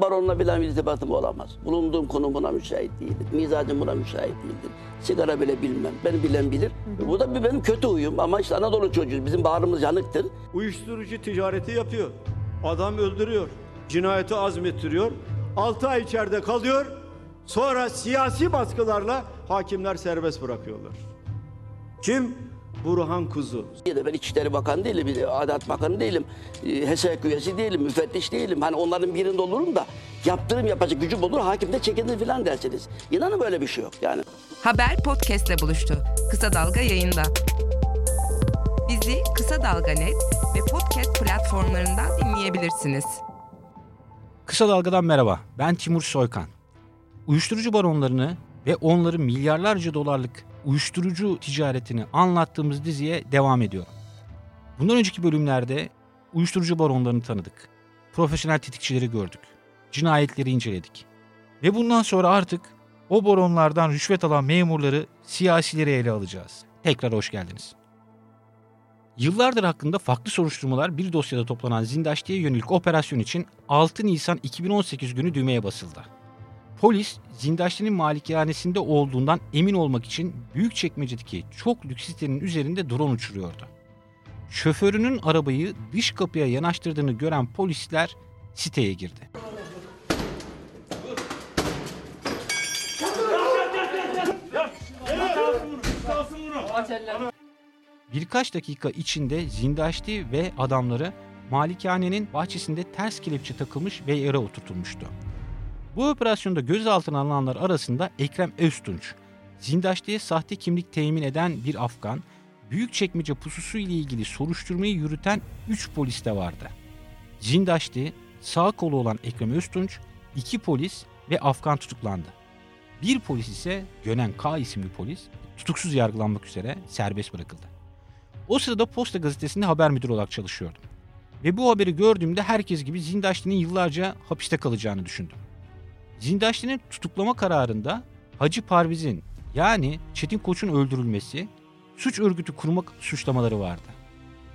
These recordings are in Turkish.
Baronla bilen bir irtibatım olamaz. Bulunduğum konum buna müsait değildir. Mizacım buna müsait değildir. Sigara bile bilmem. Beni bilen bilir. Bu da bir benim kötü huyum ama işte Anadolu çocuğuyuz. Bizim bağrımız yanıktır. Uyuşturucu ticareti yapıyor. Adam öldürüyor. Cinayeti azmettiriyor. 6 ay içeride kalıyor. Sonra siyasi baskılarla hakimler serbest bırakıyorlar. Kim? Burhan Kuzu. Ya da ben İçişleri Bakanı değilim, bir Adalet Bakanı değilim, e, HESEK üyesi değilim, müfettiş değilim. Hani onların birinde olurum da yaptırım yapacak gücüm olur, hakim de çekilir falan dersiniz. İnanın böyle bir şey yok yani. Haber podcastle buluştu. Kısa Dalga yayında. Bizi Kısa Dalga Net ve podcast platformlarından dinleyebilirsiniz. Kısa Dalga'dan merhaba. Ben Timur Soykan. Uyuşturucu baronlarını ve onların milyarlarca dolarlık uyuşturucu ticaretini anlattığımız diziye devam ediyorum. Bundan önceki bölümlerde uyuşturucu baronlarını tanıdık. Profesyonel tetikçileri gördük. Cinayetleri inceledik. Ve bundan sonra artık o baronlardan rüşvet alan memurları, siyasileri ele alacağız. Tekrar hoş geldiniz. Yıllardır hakkında farklı soruşturmalar bir dosyada toplanan Zindaşti'ye yönelik operasyon için 6 Nisan 2018 günü düğmeye basıldı. Polis, Zindaşti'nin malikanesinde olduğundan emin olmak için Büyükçekmece'deki çok lüks sitenin üzerinde drone uçuruyordu. Şoförünün arabayı dış kapıya yanaştırdığını gören polisler siteye girdi. Birkaç dakika içinde Zindaşti ve adamları malikanenin bahçesinde ters kelepçe takılmış ve yere oturtulmuştu. Bu operasyonda gözaltına alınanlar arasında Ekrem Öztunç, Zindaşti'ye sahte kimlik temin eden bir Afgan, Büyükçekmece pususu ile ilgili soruşturmayı yürüten 3 polis de vardı. Zindaşti, sağ kolu olan Ekrem Öztunç, 2 polis ve Afgan tutuklandı. Bir polis ise Gönen K isimli polis tutuksuz yargılanmak üzere serbest bırakıldı. O sırada Posta gazetesinde haber müdürü olarak çalışıyordum. Ve bu haberi gördüğümde herkes gibi Zindaşti'nin yıllarca hapiste kalacağını düşündüm. Zindaşti'nin tutuklama kararında Hacı Parviz'in yani Çetin Koç'un öldürülmesi, suç örgütü kurmak suçlamaları vardı.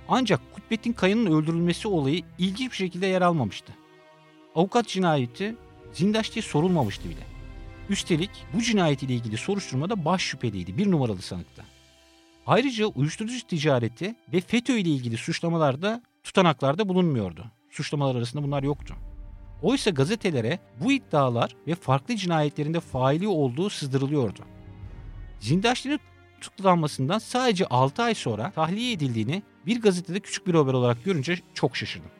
Ancak Kutbettin Kaya'nın öldürülmesi olayı ilginç bir şekilde yer almamıştı. Avukat cinayeti Zindaşti'ye sorulmamıştı bile. Üstelik bu cinayet ile ilgili soruşturmada baş şüpheliydi, bir numaralı sanıkta. Ayrıca uyuşturucu ticareti ve FETÖ ile ilgili suçlamalarda tutanaklarda bulunmuyordu. Suçlamalar arasında bunlar yoktu. Oysa gazetelere bu iddialar ve farklı cinayetlerinde faili olduğu sızdırılıyordu. Zindaşti'nin tutuklanmasından sadece 6 ay sonra tahliye edildiğini bir gazetede küçük bir haber olarak görünce çok şaşırdım.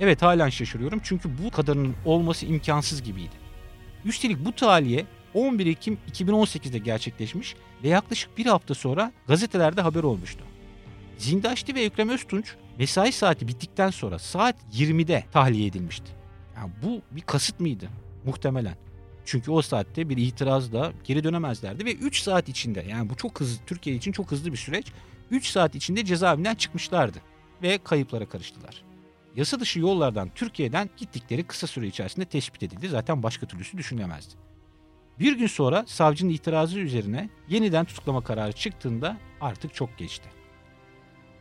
Evet halen şaşırıyorum çünkü bu kadarının olması imkansız gibiydi. Üstelik bu tahliye 11 Ekim 2018'de gerçekleşmiş ve yaklaşık bir hafta sonra gazetelerde haber olmuştu. Zindaşti ve Ekrem Öztunç mesai saati bittikten sonra saat 20'de tahliye edilmişti. Yani bu bir kasıt mıydı? Muhtemelen. Çünkü o saatte bir itirazla geri dönemezlerdi ve 3 saat içinde yani bu çok hızlı Türkiye için çok hızlı bir süreç. 3 saat içinde cezaevinden çıkmışlardı ve kayıplara karıştılar. Yasa dışı yollardan Türkiye'den gittikleri kısa süre içerisinde tespit edildi. Zaten başka türlüsü düşünülemezdi. Bir gün sonra savcının itirazı üzerine yeniden tutuklama kararı çıktığında artık çok geçti.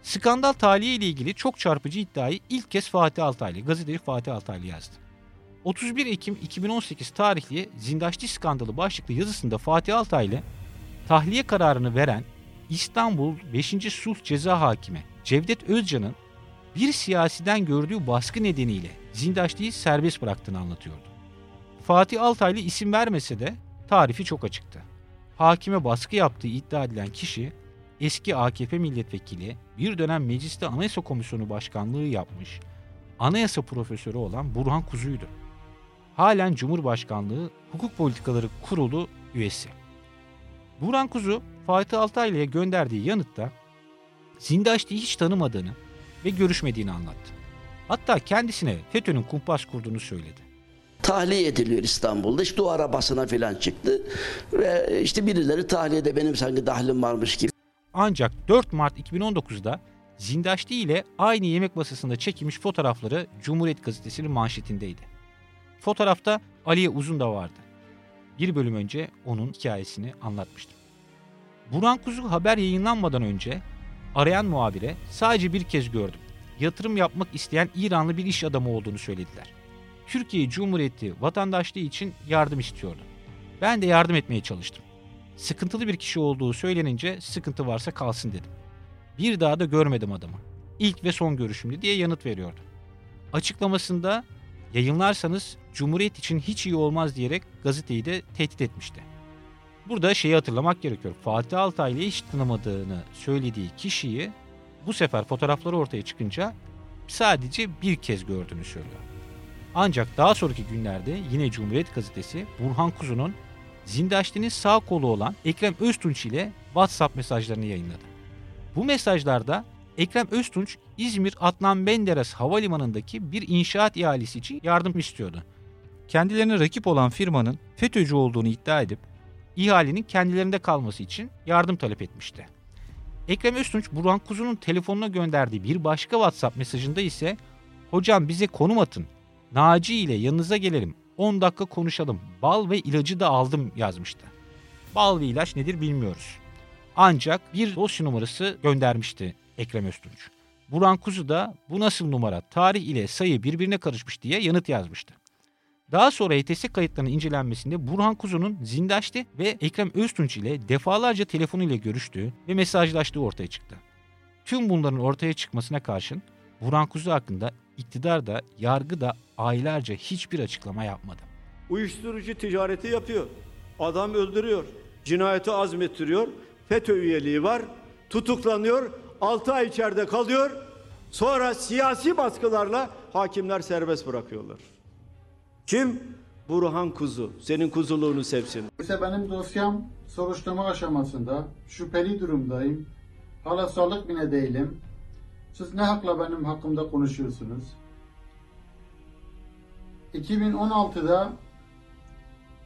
Skandal tahliye ile ilgili çok çarpıcı iddiayı ilk kez Fatih Altaylı, gazeteci Fatih Altaylı yazdı. 31 Ekim 2018 tarihli Zindaşti skandalı başlıklı yazısında Fatih Altaylı, tahliye kararını veren İstanbul 5. Sulh Ceza Hakimi Cevdet Özcan'ın bir siyasiden gördüğü baskı nedeniyle Zindaşti'yi serbest bıraktığını anlatıyordu. Fatih Altaylı isim vermese de tarifi çok açıktı. Hakime baskı yaptığı iddia edilen kişi eski AKP milletvekili, bir dönem mecliste Anayasa Komisyonu Başkanlığı yapmış, anayasa profesörü olan Burhan Kuzu'ydu. Halen Cumhurbaşkanlığı Hukuk Politikaları Kurulu üyesi. Burhan Kuzu, Fatih Altaylı'ya gönderdiği yanıtta Zindaşti'yi hiç tanımadığını ve görüşmediğini anlattı. Hatta kendisine FETÖ'nün kumpas kurduğunu söyledi. Tahliye ediliyor İstanbul'da. İşte o arabasına falan çıktı. Ve işte birileri tahliyede benim sanki dahlim varmış gibi. Ancak 4 Mart 2019'da Zindaşti ile aynı yemek masasında çekilmiş fotoğrafları Cumhuriyet Gazetesi'nin manşetindeydi. Fotoğrafta Aliye Uzun da vardı. Bir bölüm önce onun hikayesini anlatmıştım. Burhan Kuzu haber yayınlanmadan önce arayan muhabire sadece bir kez gördüm. Yatırım yapmak isteyen İranlı bir iş adamı olduğunu söylediler. Türkiye Cumhuriyeti vatandaşlığı için yardım istiyordu. Ben de yardım etmeye çalıştım. Sıkıntılı bir kişi olduğu söylenince sıkıntı varsa kalsın dedim. Bir daha da görmedim adamı. İlk ve son görüşümdü diye yanıt veriyordu. Açıklamasında yayınlarsanız Cumhuriyet için hiç iyi olmaz diyerek gazeteyi de tehdit etmişti. Burada şeyi hatırlamak gerekiyor. Fatih Altaylı'yı hiç tanımadığını söylediği kişiyi bu sefer fotoğrafları ortaya çıkınca sadece bir kez gördüğünü söylüyor. Ancak daha sonraki günlerde yine Cumhuriyet Gazetesi Burhan Kuzu'nun Zindaşti'nin sağ kolu olan Ekrem Öztunç ile WhatsApp mesajlarını yayınladı. Bu mesajlarda Ekrem Öztunç İzmir Adnan Menderes Havalimanı'ndaki bir inşaat ihalesi için yardım istiyordu. Kendilerine rakip olan firmanın FETÖ'cü olduğunu iddia edip ihalenin kendilerinde kalması için yardım talep etmişti. Ekrem Öztunç Burhan Kuzu'nun telefonuna gönderdiği bir başka WhatsApp mesajında ise "Hocam bize konum atın. Naci ile yanınıza gelelim. 10 dakika konuşalım. Bal ve ilacı da aldım." yazmıştı. Bal ve ilaç nedir bilmiyoruz. Ancak bir dosya numarası göndermişti Ekrem Öztunç. Burhan Kuzu da bu nasıl numara, tarih ile sayı birbirine karışmış diye yanıt yazmıştı. Daha sonra HTS kayıtlarının incelenmesinde Burhan Kuzu'nun Zindaşti ve Ekrem Öztunç ile defalarca telefonuyla görüştüğü ve mesajlaştığı ortaya çıktı. Tüm bunların ortaya çıkmasına karşın Burhan Kuzu hakkında iktidar da yargı da aylarca hiçbir açıklama yapmadı. Uyuşturucu ticareti yapıyor. Adam öldürüyor. Cinayeti azmettiriyor. FETÖ üyeliği var. Tutuklanıyor. 6 ay içeride kalıyor. Sonra siyasi baskılarla hakimler serbest bırakıyorlar. Kim? Burhan Kuzu. Senin kuzuluğunu sevsin. İşte benim dosyam soruşturma aşamasında. Şüpheli durumdayım. Hala sağlık bile değilim. Siz ne hakla benim hakkımda konuşuyorsunuz? 2016'da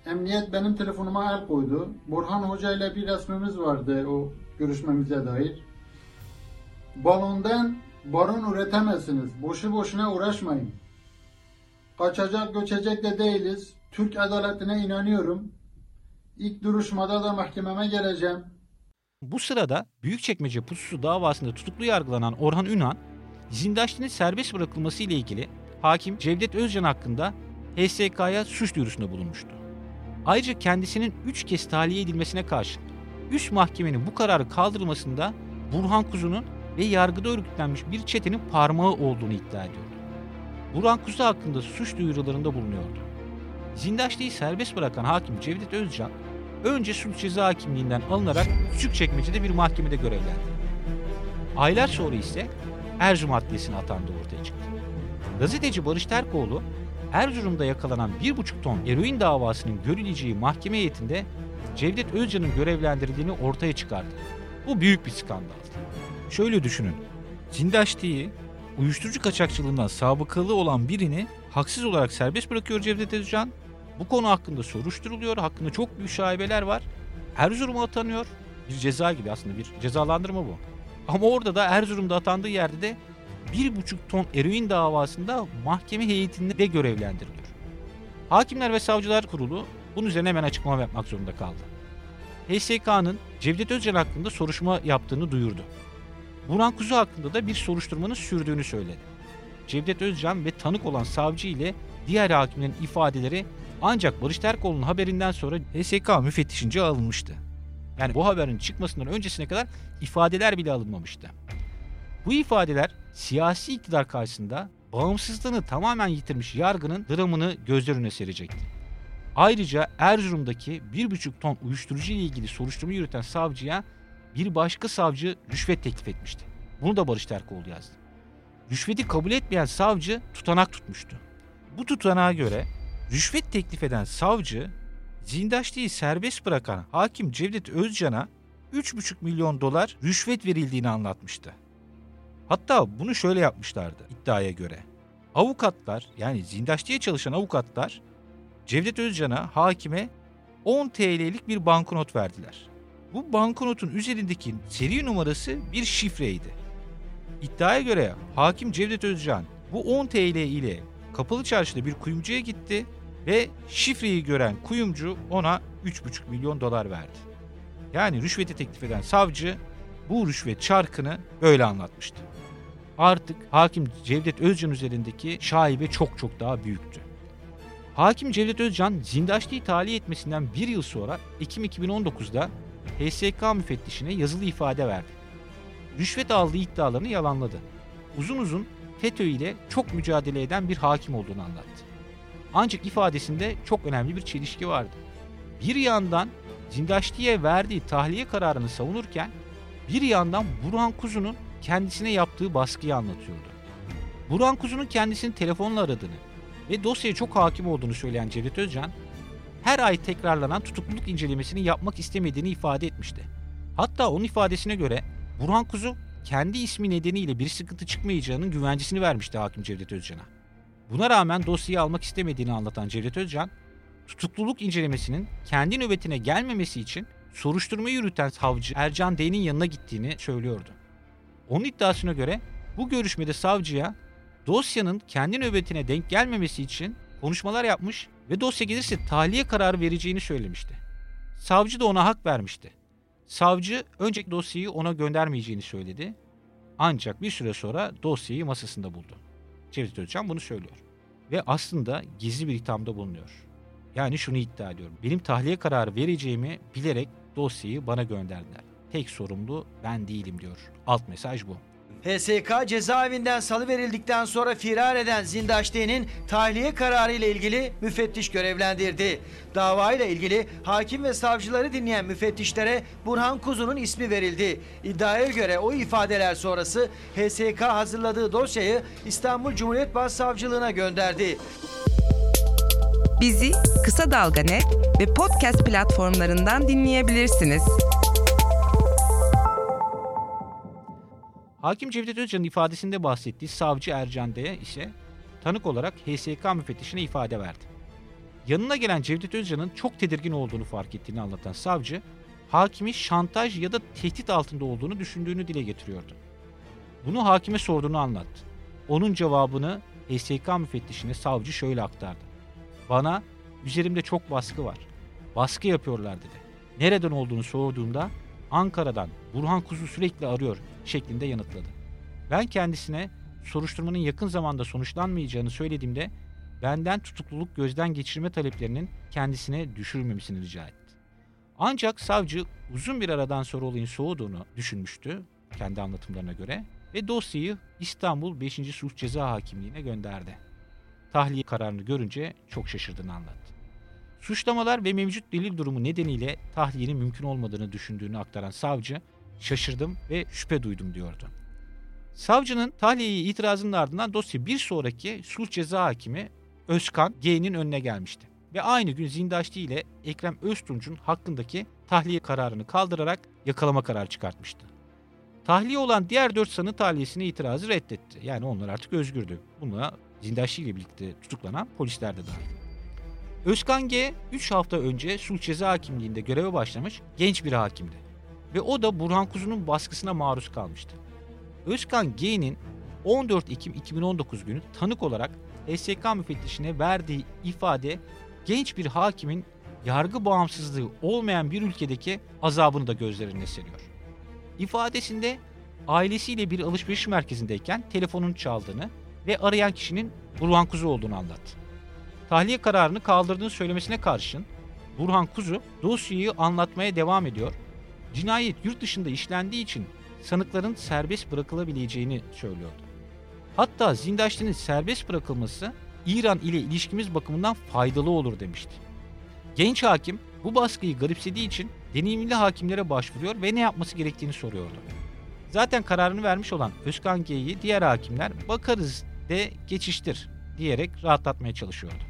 emniyet benim telefonuma el koydu. Burhan Hoca ile bir resmimiz vardı o görüşmemize dair. Balondan baron üretemezsiniz. Boşu boşuna uğraşmayın. Kaçacak göçecek de değiliz. Türk adaletine inanıyorum. İlk duruşmada da mahkememe geleceğim. Bu sırada Büyükçekmece pususu davasında tutuklu yargılanan Orhan Ünhan, Zindaşti'nin serbest bırakılması ile ilgili hakim Cevdet Özcan hakkında HSK'ya suç duyurusunda bulunmuştu. Ayrıca kendisinin 3 kez tahliye edilmesine karşın üst mahkemenin bu kararı kaldırılmasında Burhan Kuzu'nun ve yargıda örgütlenmiş bir çetenin parmağı olduğunu iddia ediyordu. Burhan Kuzu hakkında suç duyurularında bulunuyordu. Zindaşti'yi serbest bırakan hakim Cevdet Özcan, önce suç ceza hakimliğinden alınarak Küçükçekmece'de bir mahkemede görevlendi. Aylar sonra ise Erzurum Adliyesi'ne atandığı ortaya çıktı. Gazeteci Barış Terkoğlu, Erzurum'da yakalanan 1,5 ton eroin davasının görüleceği mahkeme heyetinde Cevdet Özcan'ın görevlendirildiğini ortaya çıkardı. Bu büyük bir skandaldı. Şöyle düşünün. Zindaşti'yi uyuşturucu kaçakçılığından sabıkalı olan birini haksız olarak serbest bırakıyor Cevdet Özcan. Bu konu hakkında soruşturuluyor. Hakkında çok büyük şaibeler var. Erzurum'a atanıyor. Bir ceza gibi aslında bir cezalandırma bu. Ama orada da Erzurum'da atandığı yerde de bir buçuk ton eroin davasında mahkeme heyetinde de görevlendiriliyor. Hakimler ve Savcılar Kurulu bunun üzerine hemen açıklama yapmak zorunda kaldı. HSK'nın Cevdet Özcan hakkında soruşturma yaptığını duyurdu. Burhan Kuzu hakkında da bir soruşturmanın sürdüğünü söyledi. Cevdet Özcan ve tanık olan savcı ile diğer hakimlerin ifadeleri ancak Barış Terkoğlu'nun haberinden sonra HSK müfettişince alınmıştı. Yani bu haberin çıkmasından öncesine kadar ifadeler bile alınmamıştı. Bu ifadeler siyasi iktidar karşısında bağımsızlığını tamamen yitirmiş yargının dramını gözler önüne serecekti. Ayrıca Erzurum'daki 1,5 ton uyuşturucu ile ilgili soruşturma yürüten savcıya bir başka savcı rüşvet teklif etmişti. Bunu da Barış Terkoğlu yazdı. Rüşveti kabul etmeyen savcı tutanak tutmuştu. Bu tutanağa göre rüşvet teklif eden savcı Zindaşti'yi serbest bırakan hakim Cevdet Özcan'a 3,5 milyon dolar rüşvet verildiğini anlatmıştı. Hatta bunu şöyle yapmışlardı iddiaya göre. Avukatlar yani Zindaşti'ye çalışan avukatlar Cevdet Özcan'a hakime 10 TL'lik bir banknot verdiler. Bu banknotun üzerindeki seri numarası bir şifreydi. İddiaya göre hakim Cevdet Özcan bu 10 TL ile kapalı çarşıda bir kuyumcuya gitti ve şifreyi gören kuyumcu ona 3,5 milyon dolar verdi. Yani rüşveti teklif eden savcı bu rüşvet çarkını böyle anlatmıştı. Artık hakim Cevdet Özcan üzerindeki şaibe çok çok daha büyüktü. Hakim Cevdet Özcan Zindaşti'yi tahliye etmesinden bir yıl sonra Ekim 2019'da HSK müfettişine yazılı ifade verdi. Rüşvet aldığı iddialarını yalanladı. Uzun uzun FETÖ ile çok mücadele eden bir hakim olduğunu anlattı. Ancak ifadesinde çok önemli bir çelişki vardı. Bir yandan Zindaşti'ye verdiği tahliye kararını savunurken bir yandan Burhan Kuzu'nun kendisine yaptığı baskıyı anlatıyordu. Burhan Kuzu'nun kendisini telefonla aradığını ve dosyaya çok hakim olduğunu söyleyen Cevdet Özcan, her ay tekrarlanan tutukluluk incelemesini yapmak istemediğini ifade etmişti. Hatta onun ifadesine göre Burhan Kuzu kendi ismi nedeniyle bir sıkıntı çıkmayacağının güvencesini vermişti hakim Cevdet Özcan'a. Buna rağmen dosyayı almak istemediğini anlatan Cevdet Özcan, tutukluluk incelemesinin kendi nöbetine gelmemesi için soruşturmayı yürüten savcı Ercan D'nin yanına gittiğini söylüyordu. Onun iddiasına göre bu görüşmede savcıya dosyanın kendi nöbetine denk gelmemesi için konuşmalar yapmış ve dosya gelirse tahliye kararı vereceğini söylemişti. Savcı da ona hak vermişti. Savcı önce dosyayı ona göndermeyeceğini söyledi. Ancak bir süre sonra dosyayı masasında buldu. Cevdet Özcan bunu söylüyor. Ve aslında gizli bir ithamda bulunuyor. Yani şunu iddia ediyorum. Benim tahliye kararı vereceğimi bilerek dosyayı bana gönderdiler. Tek sorumlu ben değilim diyor. Alt mesaj bu. HSK cezaevinden salıverildikten sonra firar eden Zindaşti'nin tahliye kararı ile ilgili müfettiş görevlendirdi. Davayla ilgili hakim ve savcıları dinleyen müfettişlere Burhan Kuzu'nun ismi verildi. İddiaya göre o ifadeler sonrası HSK hazırladığı dosyayı İstanbul Cumhuriyet Başsavcılığına gönderdi. Bizi Kısa Dalga ve podcast platformlarından dinleyebilirsiniz. Hakim Cevdet Özcan'ın ifadesinde bahsettiği savcı Ercan D ise tanık olarak HSK müfettişine ifade verdi. Yanına gelen Cevdet Özcan'ın çok tedirgin olduğunu fark ettiğini anlatan savcı, hakimi şantaj ya da tehdit altında olduğunu düşündüğünü dile getiriyordu. Bunu hakime sorduğunu anlattı. Onun cevabını HSK müfettişine savcı şöyle aktardı. Bana üzerimde çok baskı var. Baskı yapıyorlar dedi. Nereden olduğunu sorduğumda Ankara'dan Burhan Kuzu sürekli arıyor şeklinde yanıtladı. Ben kendisine soruşturmanın yakın zamanda sonuçlanmayacağını söylediğimde benden tutukluluk gözden geçirme taleplerinin kendisine düşürmemesini rica etti. Ancak savcı uzun bir aradan sonra olayın soğuduğunu düşünmüştü kendi anlatımlarına göre ve dosyayı İstanbul 5. Sulh Ceza Hakimliği'ne gönderdi. Tahliye kararını görünce çok şaşırdığını anlattı. Suçlamalar ve mevcut delil durumu nedeniyle tahliyenin mümkün olmadığını düşündüğünü aktaran savcı, şaşırdım ve şüphe duydum diyordu. Savcının tahliyeye itirazının ardından dosya bir sonraki sulh ceza hakimi Özkan G'nin önüne gelmişti. Ve aynı gün Zindaşti ile Ekrem Öztunç'un hakkındaki tahliye kararını kaldırarak yakalama kararı çıkartmıştı. Tahliye olan diğer dört sanık tahliyesine itirazı reddetti. Yani onlar artık özgürdü. Buna Zindaşti ile birlikte tutuklanan polisler de dahil. Özkan G 3 hafta önce sulh ceza hakimliğinde göreve başlamış genç bir hakimdi. Ve o da Burhan Kuzu'nun baskısına maruz kalmıştı. Özkan G'nin 14 Ekim 2019 günü tanık olarak HSK müfettişine verdiği ifade genç bir hakimin yargı bağımsızlığı olmayan bir ülkedeki azabını da gözlerine seriyor. İfadesinde ailesiyle bir alışveriş merkezindeyken telefonun çaldığını ve arayan kişinin Burhan Kuzu olduğunu anlattı. Tahliye kararını kaldırdığını söylemesine karşın Burhan Kuzu dosyayı anlatmaya devam ediyor. Cinayet yurt dışında işlendiği için sanıkların serbest bırakılabileceğini söylüyordu. Hatta Zindaşti'nin serbest bırakılması İran ile ilişkimiz bakımından faydalı olur demişti. Genç hakim bu baskıyı garipsediği için deneyimli hakimlere başvuruyor ve ne yapması gerektiğini soruyordu. Zaten kararını vermiş olan Özkan G'yi diğer hakimler bakarız de geçiştir diyerek rahatlatmaya çalışıyordu.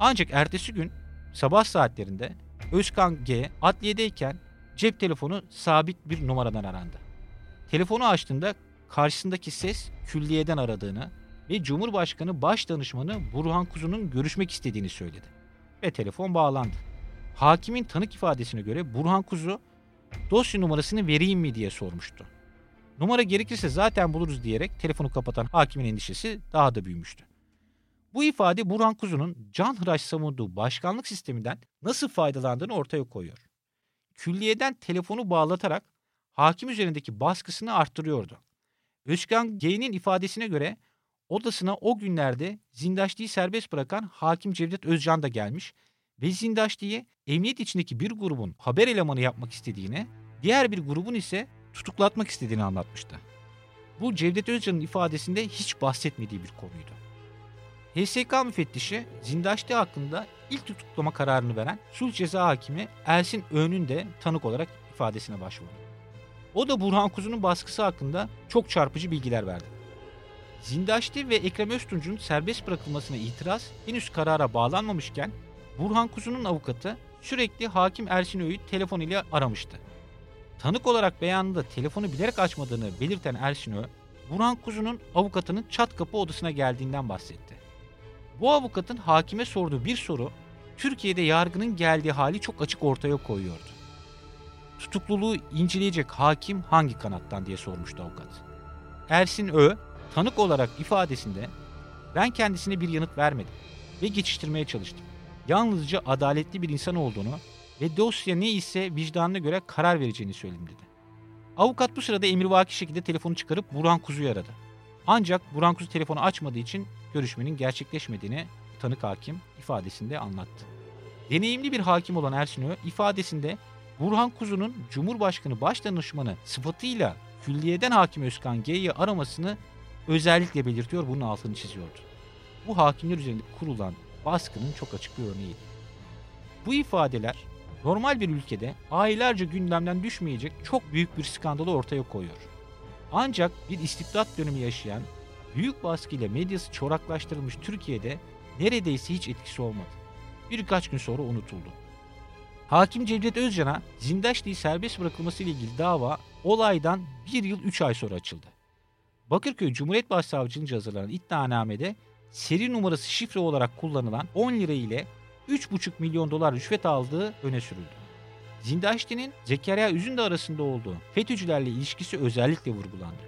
Ancak ertesi gün sabah saatlerinde Özkan G adliyedeyken cep telefonu sabit bir numaradan arandı. Telefonu açtığında karşısındaki ses külliyeden aradığını ve Cumhurbaşkanı Başdanışmanı Burhan Kuzu'nun görüşmek istediğini söyledi. Ve telefon bağlandı. Hakimin tanık ifadesine göre Burhan Kuzu dosya numarasını vereyim mi diye sormuştu. Numara gerekirse zaten buluruz diyerek telefonu kapatan hakimin endişesi daha da büyümüştü. Bu ifade Burhan Kuzu'nun canhıraş savunduğu başkanlık sisteminden nasıl faydalandığını ortaya koyuyor. Külliyeden telefonu bağlatarak hakim üzerindeki baskısını arttırıyordu. Özkan G'nin ifadesine göre odasına o günlerde Zindaşti'yi serbest bırakan hakim Cevdet Özcan da gelmiş ve Zindaşti'yi emniyet içindeki bir grubun haber elemanı yapmak istediğini, diğer bir grubun ise tutuklatmak istediğini anlatmıştı. Bu Cevdet Özcan'ın ifadesinde hiç bahsetmediği bir konuydu. HSK müfettişi Zindaşti hakkında ilk tutuklama kararını veren sulh ceza hakimi Ersin Öğün'ün de tanık olarak ifadesine başvurdu. O da Burhan Kuzu'nun baskısı hakkında çok çarpıcı bilgiler verdi. Zindaşti ve Ekrem Öztunç'un serbest bırakılmasına itiraz henüz karara bağlanmamışken Burhan Kuzu'nun avukatı sürekli hakim Ersin Öğü'yü telefon ile aramıştı. Tanık olarak beyanında telefonu bilerek açmadığını belirten Ersin Öğü, Burhan Kuzu'nun avukatının çat kapı odasına geldiğinden bahsetti. Bu avukatın hakime sorduğu bir soru Türkiye'de yargının geldiği hali çok açık ortaya koyuyordu. Tutukluluğu inceleyecek hakim hangi kanattan diye sormuştu avukat. Ersin Ö, tanık olarak ifadesinde ben kendisine bir yanıt vermedim ve geçiştirmeye çalıştım. Yalnızca adaletli bir insan olduğunu ve dosya ne ise vicdanına göre karar vereceğini söyledim dedi. Avukat bu sırada emirvaki şekilde telefonu çıkarıp Burhan Kuzu'yu aradı. Ancak Burhan Kuzu telefonu açmadığı için görüşmenin gerçekleşmediğini tanık hakim ifadesinde anlattı. Deneyimli bir hakim olan Ersin Ö ifadesinde Burhan Kuzu'nun Cumhurbaşkanı Başdanışmanı sıfatıyla külliyeden Hakim Özkan G'yi aramasını özellikle belirtiyor, bunun altını çiziyordu. Bu hakimler üzerinde kurulan baskının çok açık bir örneğiydi. Bu ifadeler normal bir ülkede aylarca gündemden düşmeyecek çok büyük bir skandalı ortaya koyuyor. Ancak bir istibdat dönemi yaşayan, büyük baskıyla medyası çoraklaştırılmış Türkiye'de neredeyse hiç etkisi olmadı. Birkaç gün sonra unutuldu. Hakim Cevdet Özcan'a Zindaşti'yi serbest bırakılması ile ilgili dava olaydan bir yıl 3 ay sonra açıldı. Bakırköy Cumhuriyet Başsavcılığınca hazırlanan iddianamede seri numarası şifre olarak kullanılan 10 lira ile 3,5 milyon dolar rüşvet aldığı öne sürüldü. Zindaşti'nin Zekeriya Üzündü arasında olduğu FETÖ'cülerle ilişkisi özellikle vurgulandı.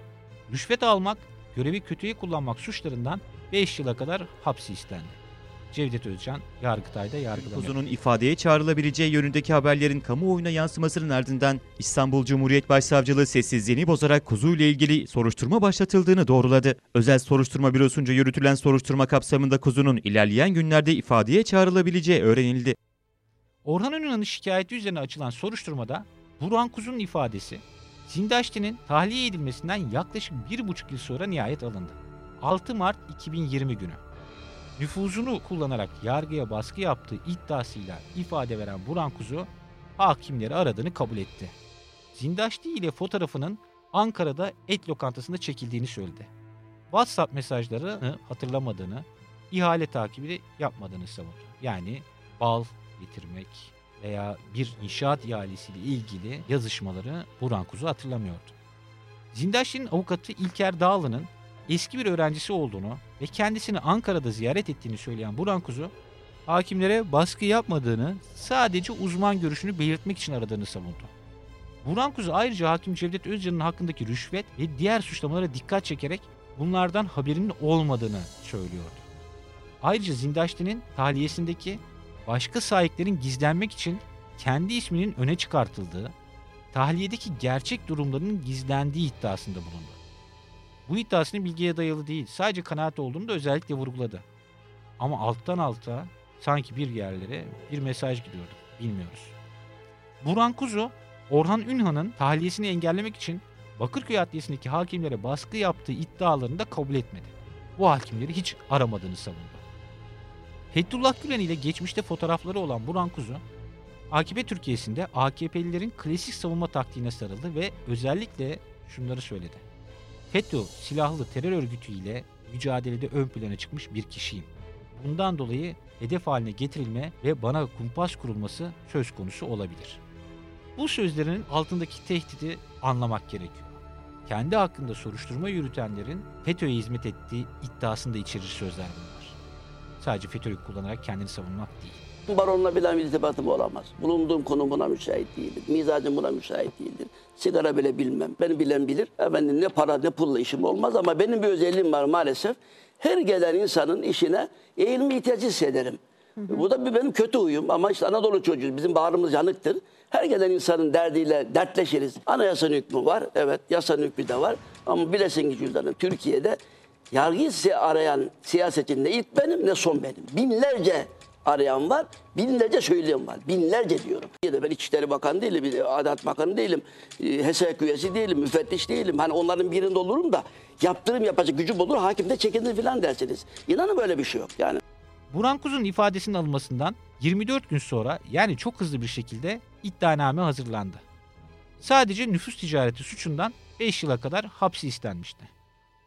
Rüşvet almak, görevi kötüye kullanmak suçlarından 5 yıla kadar hapsi istendi. Cevdet Özcan Yargıtay'da yargılanıyor. Kuzu'nun ifadeye çağrılabileceği yönündeki haberlerin kamuoyuna yansımasının ardından İstanbul Cumhuriyet Başsavcılığı sessizliğini bozarak Kuzu ile ilgili soruşturma başlatıldığını doğruladı. Özel Soruşturma Bürosu'nca yürütülen soruşturma kapsamında Kuzu'nun ilerleyen günlerde ifadeye çağrılabileceği öğrenildi. Orhan Ünal'ın şikayeti üzerine açılan soruşturmada Burhan Kuzu'nun ifadesi Zindaşti'nin tahliye edilmesinden yaklaşık bir buçuk yıl sonra nihayet alındı. 6 Mart 2020 günü. Nüfuzunu kullanarak yargıya baskı yaptığı iddiasıyla ifade veren Burhan Kuzu hakimleri aradığını kabul etti. Zindaşti ile fotoğrafının Ankara'da et lokantasında çekildiğini söyledi. WhatsApp mesajlarını hatırlamadığını, ihale takibi yapmadığını savundu. Yani bal getirmek veya bir inşaat ihalesiyle ilgili yazışmaları Burhan Kuzu hatırlamıyordu. Zindaşti'nin avukatı İlker Dağlı'nın eski bir öğrencisi olduğunu ve kendisini Ankara'da ziyaret ettiğini söyleyen Burhan Kuzu, hakimlere baskı yapmadığını, sadece uzman görüşünü belirtmek için aradığını savundu. Burhan Kuzu ayrıca hakim Cevdet Özcan'ın hakkındaki rüşvet ve diğer suçlamalara dikkat çekerek bunlardan haberinin olmadığını söylüyordu. Ayrıca Zindaşti'nin tahliyesindeki başka sahiplerin gizlenmek için kendi isminin öne çıkartıldığı, tahliyedeki gerçek durumlarının gizlendiği iddiasında bulundu. Bu iddiasının bilgiye dayalı değil, sadece kanaat olduğunu da özellikle vurguladı. Ama alttan alta sanki bir yerlere bir mesaj gidiyordu, bilmiyoruz. Burhan Kuzu, Orhan Ünhan'ın tahliyesini engellemek için Bakırköy Adliyesi'ndeki hakimlere baskı yaptığı iddialarını da kabul etmedi. Bu hakimleri hiç aramadığını savundu. Fethullah Gülen ile geçmişte fotoğrafları olan Burhan Kuzu, AKP Türkiye'sinde AKP'lilerin klasik savunma taktiğine sarıldı ve özellikle şunları söyledi. FETÖ silahlı terör örgütüyle mücadelede ön plana çıkmış bir kişiyim. Bundan dolayı hedef haline getirilme ve bana kumpas kurulması söz konusu olabilir. Bu sözlerin altındaki tehdidi anlamak gerekiyor. Kendi hakkında soruşturma yürütenlerin FETÖ'ye hizmet ettiği iddiasında içerir sözler bunlar. Sadece FETÖ'yü kullanarak kendini savunmak değil. Baronla bilen bir irtibatım olamaz. Bulunduğum konum buna müsait değildir. Mizacım buna müsait değildir. Sigara bile bilmem. Beni bilen bilir. Efendim ne para ne pulla işim olmaz ama benim bir özelliğim var maalesef. Her gelen insanın işine eğilme ihtiyacı hissederim. Bu da bir benim kötü huyum ama işte Anadolu çocuğuyuz. Bizim bağrımız yanıktır. Her gelen insanın derdiyle dertleşiriz. Anayasanın hükmü var. Evet yasanın hükmü de var. Ama bilesin ki cüzdanım Türkiye'de Yargıyı arayan siyasetçi ne ilk benim ne son benim. Binlerce arayan var, binlerce söyleyen var. Binlerce diyorum. Ya da ben İçişleri Bakanı değilim, Adalet Bakanı değilim, e, HESEK üyesi değilim, müfettiş değilim. Hani onların birinde olurum da yaptırım yapacak gücüm olur, hakim de çekinir falan dersiniz. İnanın böyle bir şey yok yani. Burhan Kuzu'nun ifadesinin alınmasından 24 gün sonra yani çok hızlı bir şekilde iddianame hazırlandı. Sadece nüfus ticareti suçundan 5 yıla kadar hapsi istenmişti.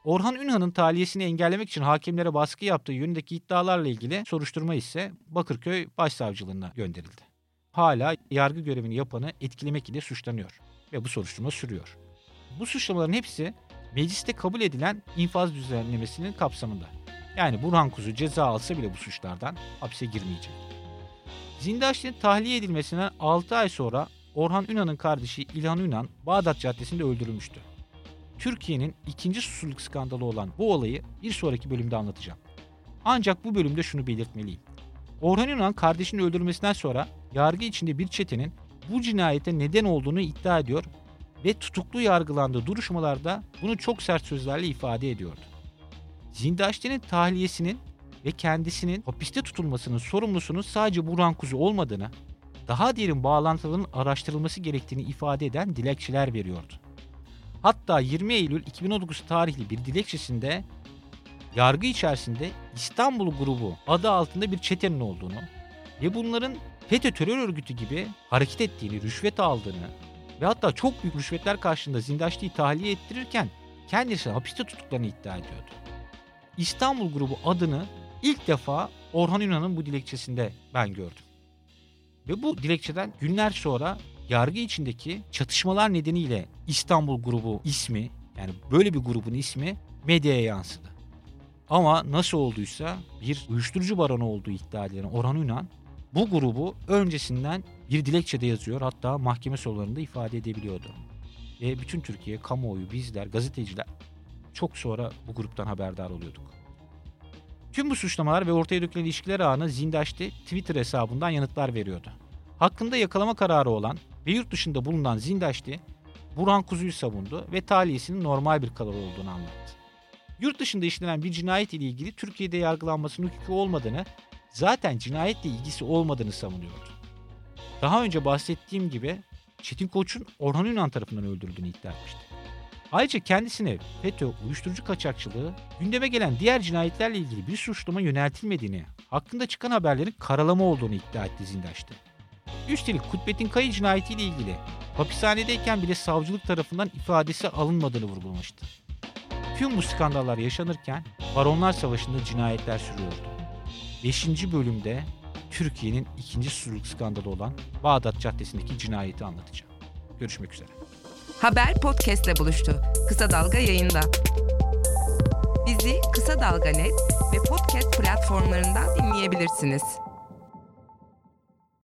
Orhan Ünhan'ın tahliyesini engellemek için hakimlere baskı yaptığı yönündeki iddialarla ilgili soruşturma ise Bakırköy Başsavcılığına gönderildi. Hala yargı görevini yapanı etkilemek ile suçlanıyor ve bu soruşturma sürüyor. Bu suçlamaların hepsi mecliste kabul edilen infaz düzenlemesinin kapsamında. Yani Burhan Kuzu ceza alsa bile bu suçlardan hapse girmeyecek. Zindaşti'nin tahliye edilmesinden 6 ay sonra Orhan Ünal'ın kardeşi İlhan Ünal Bağdat Caddesi'nde öldürülmüştü. Türkiye'nin ikinci susuzluk skandalı olan bu olayı bir sonraki bölümde anlatacağım. Ancak bu bölümde şunu belirtmeliyim. Orhan Ünal kardeşinin öldürülmesinden sonra yargı içinde bir çetenin bu cinayete neden olduğunu iddia ediyor ve tutuklu yargılandığı duruşmalarda bunu çok sert sözlerle ifade ediyordu. Zindaşti'nin tahliyesinin ve kendisinin hapiste tutulmasının sorumlusunun sadece Burhan Kuzu olmadığını, daha derin bağlantıların araştırılması gerektiğini ifade eden dilekçeler veriyordu. Hatta 20 Eylül 2019 tarihli bir dilekçesinde yargı içerisinde İstanbul grubu adı altında bir çetenin olduğunu ve bunların FETÖ terör örgütü gibi hareket ettiğini, rüşvet aldığını ve hatta çok büyük rüşvetler karşılığında Zindaşti'yi tahliye ettirirken kendisi hapiste tuttuklarını iddia ediyordu. İstanbul grubu adını ilk defa Orhan Ünal'ın bu dilekçesinde ben gördüm. Ve bu dilekçeden günler sonra yargı içindeki çatışmalar nedeniyle İstanbul grubu ismi yani böyle bir grubun ismi medyaya yansıdı. Ama nasıl olduysa bir uyuşturucu baronu olduğu iddia edilen Orhan Ünal bu grubu öncesinden bir dilekçede yazıyor hatta mahkeme sorularında ifade edebiliyordu. Ve bütün Türkiye, kamuoyu, bizler, gazeteciler çok sonra bu gruptan haberdar oluyorduk. Tüm bu suçlamalar ve ortaya dökülen ilişkiler ağına Zindaşti Twitter hesabından yanıtlar veriyordu. Hakkında yakalama kararı olan ve yurt dışında bulunan Zindaşti, Burhan Kuzu'yu savundu ve tahliyesinin normal bir karar olduğunu anlattı. Yurt dışında işlenen bir cinayet ile ilgili Türkiye'de yargılanmasının hukuki olmadığını, zaten cinayetle ilgisi olmadığını savunuyordu. Daha önce bahsettiğim gibi Çetin Koç'un Orhan Ünal tarafından öldürüldüğünü iddia etmişti. Ayrıca kendisine FETÖ, uyuşturucu kaçakçılığı, gündeme gelen diğer cinayetlerle ilgili bir suçlama yöneltilmediğini, hakkında çıkan haberlerin karalama olduğunu iddia etti Zindaş'ta. Üstelik Kutbettin Kayı cinayetiyle ilgili hapishanedeyken bile savcılık tarafından ifadesi alınmadığını vurgulamıştı. Tüm bu skandallar yaşanırken Baronlar Savaşı'nda cinayetler sürüyordu. 5. bölümde Türkiye'nin ikinci susuzluk skandalı olan Bağdat Caddesi'ndeki cinayeti anlatacağım. Görüşmek üzere. Haber podcastle buluştu. Kısa Dalga yayında. Bizi Kısa Dalga Net ve podcast platformlarından dinleyebilirsiniz.